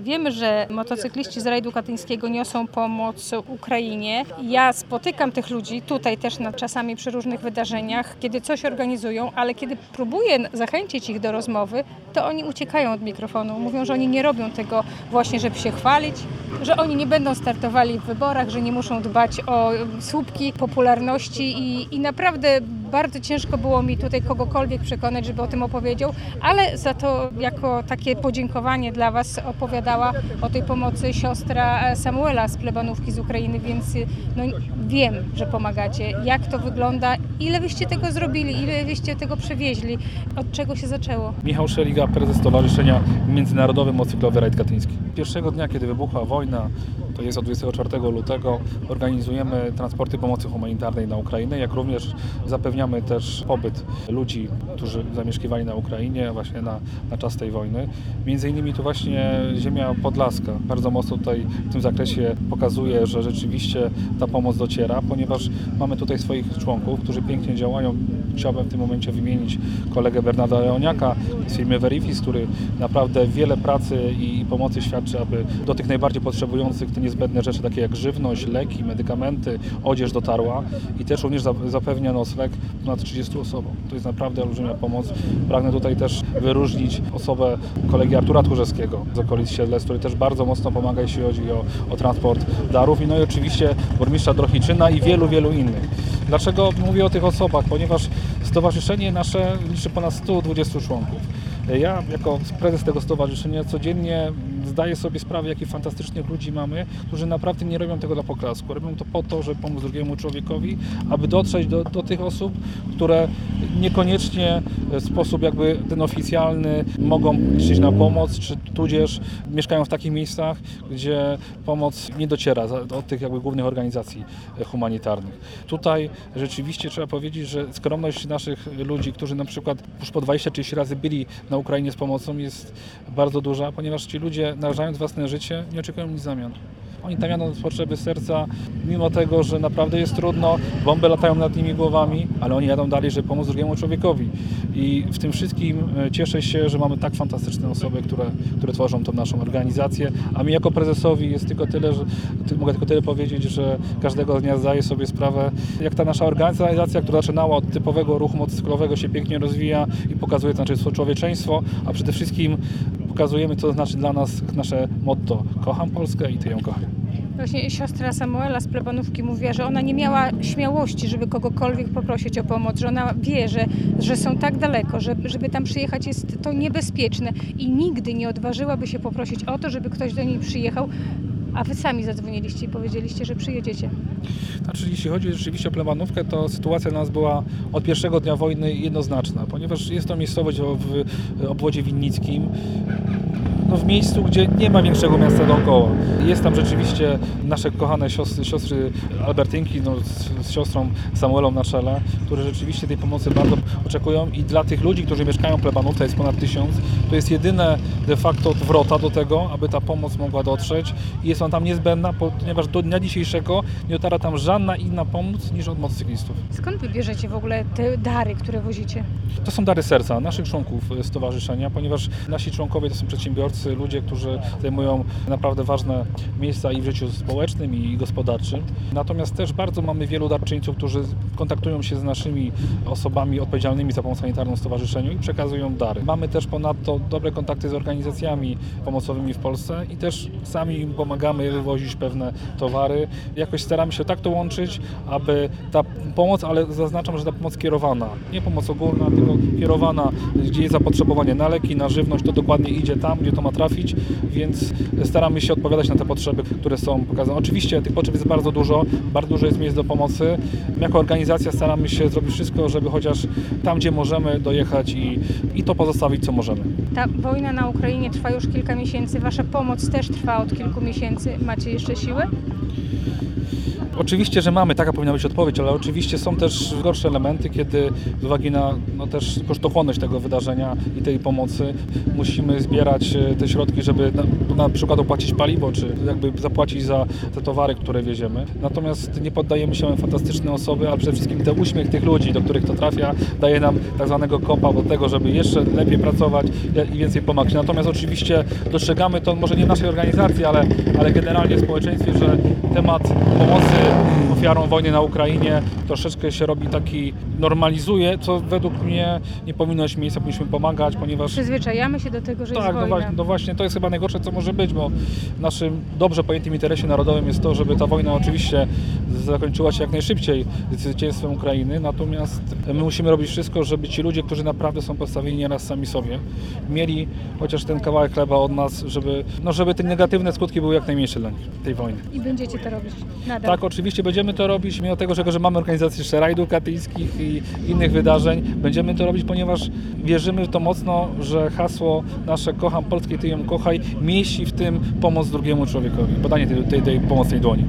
Wiemy, że motocykliści z rajdu katyńskiego niosą pomoc Ukrainie. Ja spotykam tych ludzi tutaj też na, czasami przy różnych wydarzeniach, kiedy coś organizują, ale kiedy próbuję zachęcić ich do rozmowy, to oni uciekają od mikrofonu. Mówią, że oni nie robią tego właśnie, żeby się chwalić, że oni nie będą startowali w wyborach, że nie muszą dbać o słupki popularności i, i naprawdę bardzo ciężko było mi tutaj kogokolwiek przekonać, żeby o tym opowiedział, ale za to jako takie podziękowanie dla Was opowiadała o tej pomocy siostra Samuela z plebanówki z Ukrainy, więc no, wiem, że pomagacie. Jak to wygląda, ile wyście tego zrobili, ile wyście tego przewieźli, od czego się zaczęło? Michał Szeliga, prezes Stowarzyszenia Międzynarodowy Motocyklowy Rajd Katyński. Pierwszego dnia, kiedy wybuchła wojna, to jest od 24 lutego, organizujemy transporty pomocy humanitarnej na Ukrainę, jak również zapewniamy też pobyt ludzi, którzy zamieszkiwali na Ukrainie właśnie na, na czas tej wojny. Między innymi tu właśnie ziemia podlaska bardzo mocno tutaj w tym zakresie pokazuje, że rzeczywiście ta pomoc dociera, ponieważ mamy tutaj swoich członków, którzy pięknie działają. Chciałbym w tym momencie wymienić kolegę Bernarda Leoniaka z firmy Verifis, który naprawdę wiele pracy i pomocy świadczy, aby do tych najbardziej potrzebujących te niezbędne rzeczy, takie jak żywność, leki, medykamenty, odzież dotarła i też również za- zapewnia nocleg ponad 30 osobom. To jest naprawdę olbrzymia pomoc. Pragnę tutaj też wyróżnić osobę kolegi Artura Tchórzewskiego z okolic Siedlec, który też bardzo mocno pomaga, jeśli chodzi o, o transport darów i no i oczywiście burmistrza Drohiczyna i wielu, wielu innych. Dlaczego mówię o tych osobach? Ponieważ stowarzyszenie nasze liczy ponad 120 członków. Ja jako prezes tego stowarzyszenia codziennie zdaję sobie sprawę, jakich fantastycznych ludzi mamy, którzy naprawdę nie robią tego dla poklasku. Robią to po to, żeby pomóc drugiemu człowiekowi, aby dotrzeć do, do tych osób, które niekoniecznie w sposób jakby ten oficjalny mogą liczyć na pomoc, czy tudzież mieszkają w takich miejscach, gdzie pomoc nie dociera do tych jakby głównych organizacji humanitarnych. Tutaj rzeczywiście trzeba powiedzieć, że skromność naszych ludzi, którzy na przykład już po 20-30 razy byli na Ukrainie z pomocą jest bardzo duża, ponieważ ci ludzie narażając własne życie nie oczekują nic w zamian. Oni tam jadą z potrzeby serca, mimo tego, że naprawdę jest trudno, bomby latają nad nimi głowami, ale oni jadą dalej, żeby pomóc drugiemu człowiekowi. I w tym wszystkim e, cieszę się, że mamy tak fantastyczne osoby, które, które tworzą tą naszą organizację, a mi jako prezesowi jest tylko tyle, że mogę tylko tyle powiedzieć, że każdego dnia zdaję sobie sprawę, jak ta nasza organizacja, która zaczynała od typowego ruchu motocyklowego się pięknie rozwija i pokazuje to znaczy człowieczeństwo, a przede wszystkim pokazujemy, co znaczy dla nas nasze motto. Kocham Polskę i Ty ją kocham. Właśnie siostra Samuela z plebanówki mówiła, że ona nie miała śmiałości, żeby kogokolwiek poprosić o pomoc, że ona wie, że, że są tak daleko, że żeby tam przyjechać jest to niebezpieczne i nigdy nie odważyłaby się poprosić o to, żeby ktoś do niej przyjechał, a wy sami zadzwoniliście i powiedzieliście, że przyjedziecie. Znaczy, jeśli chodzi rzeczywiście o plebanówkę, to sytuacja dla nas była od pierwszego dnia wojny jednoznaczna, ponieważ jest to miejscowość w obwodzie winnickim, no w miejscu, gdzie nie ma większego miasta dookoła. Jest tam rzeczywiście nasze kochane siostry, siostry Albertynki no, z, z siostrą Samuelą na czele, które rzeczywiście tej pomocy bardzo oczekują i dla tych ludzi, którzy mieszkają w plebanówce, jest ponad tysiąc, to jest jedyne de facto wrota do tego, aby ta pomoc mogła dotrzeć i jest ona tam niezbędna, ponieważ do dnia dzisiejszego nie dotarła tam żadna inna pomoc niż od motocyklistów. Skąd wy bierzecie w ogóle te dary, które wozicie? To są dary serca naszych członków e, stowarzyszenia, ponieważ nasi członkowie to są przedsiębiorcy, ludzie, którzy zajmują naprawdę ważne miejsca i w życiu społecznym i gospodarczym. Natomiast też bardzo mamy wielu darczyńców, którzy kontaktują się z naszymi osobami odpowiedzialnymi za pomoc sanitarną w stowarzyszeniu i przekazują dary. Mamy też ponadto dobre kontakty z organizacjami pomocowymi w Polsce i też sami im pomagamy wywozić pewne towary. Jakoś staramy się tak to łączyć, aby ta pomoc, ale zaznaczam, że ta pomoc kierowana, nie pomoc ogólna, tylko kierowana, gdzie jest zapotrzebowanie na leki, na żywność, to dokładnie idzie tam, gdzie to ma trafić, więc staramy się odpowiadać na te potrzeby, które są pokazane. Oczywiście tych potrzeb jest bardzo dużo, bardzo dużo jest miejsc do pomocy. My jako organizacja staramy się zrobić wszystko, żeby chociaż tam, gdzie możemy dojechać i, i to pozostawić, co możemy. Ta wojna na Ukrainie trwa już kilka miesięcy, wasza pomoc też trwa od kilku miesięcy. Macie jeszcze siłę? Oczywiście, że mamy, taka powinna być odpowiedź, ale oczywiście są też gorsze elementy, kiedy z uwagi na no, też kosztochłonność tego wydarzenia i tej pomocy musimy zbierać e, te środki, żeby na, na przykład opłacić paliwo, czy jakby zapłacić za te towary, które wieziemy. Natomiast nie poddajemy się, fantastyczne osoby, ale przede wszystkim ten uśmiech tych ludzi, do których to trafia, daje nam tak zwanego kopa do tego, żeby jeszcze lepiej pracować i więcej pomagać. Natomiast oczywiście dostrzegamy to może nie w naszej organizacji, ale, ale generalnie w społeczeństwie, że temat pomocy ofiarom wojny na Ukrainie troszeczkę się robi taki, normalizuje, co według mnie nie powinno mieć miejsca, powinniśmy pomagać, ponieważ Przyzwyczajamy się do tego, że tak, jest no wojna. właśnie, no właśnie to jest chyba najgorsze, co może być, bo w naszym dobrze pojętym interesie narodowym jest to, żeby ta wojna oczywiście zakończyła się jak najszybciej zwycięstwem Ukrainy, natomiast my musimy robić wszystko, żeby ci ludzie, którzy naprawdę są postawieni nieraz sami sobie, mieli chociaż ten kawałek chleba od nas, żeby, no, żeby te negatywne skutki były jak najmniejsze dla nich, tej wojny. I będziecie to robić nadal. Tak, oczywiście będziemy to robić, mimo tego, że, mamy organizację jeszcze rajdów i innych wydarzeń. Będziemy to robić, ponieważ wierzymy w to mocno, że hasło nasze kocham Polskie, ty ją kochaj mieści w tym pomoc drugiemu człowiekowi, podanie tej, tej, tej pomocnej dłoni.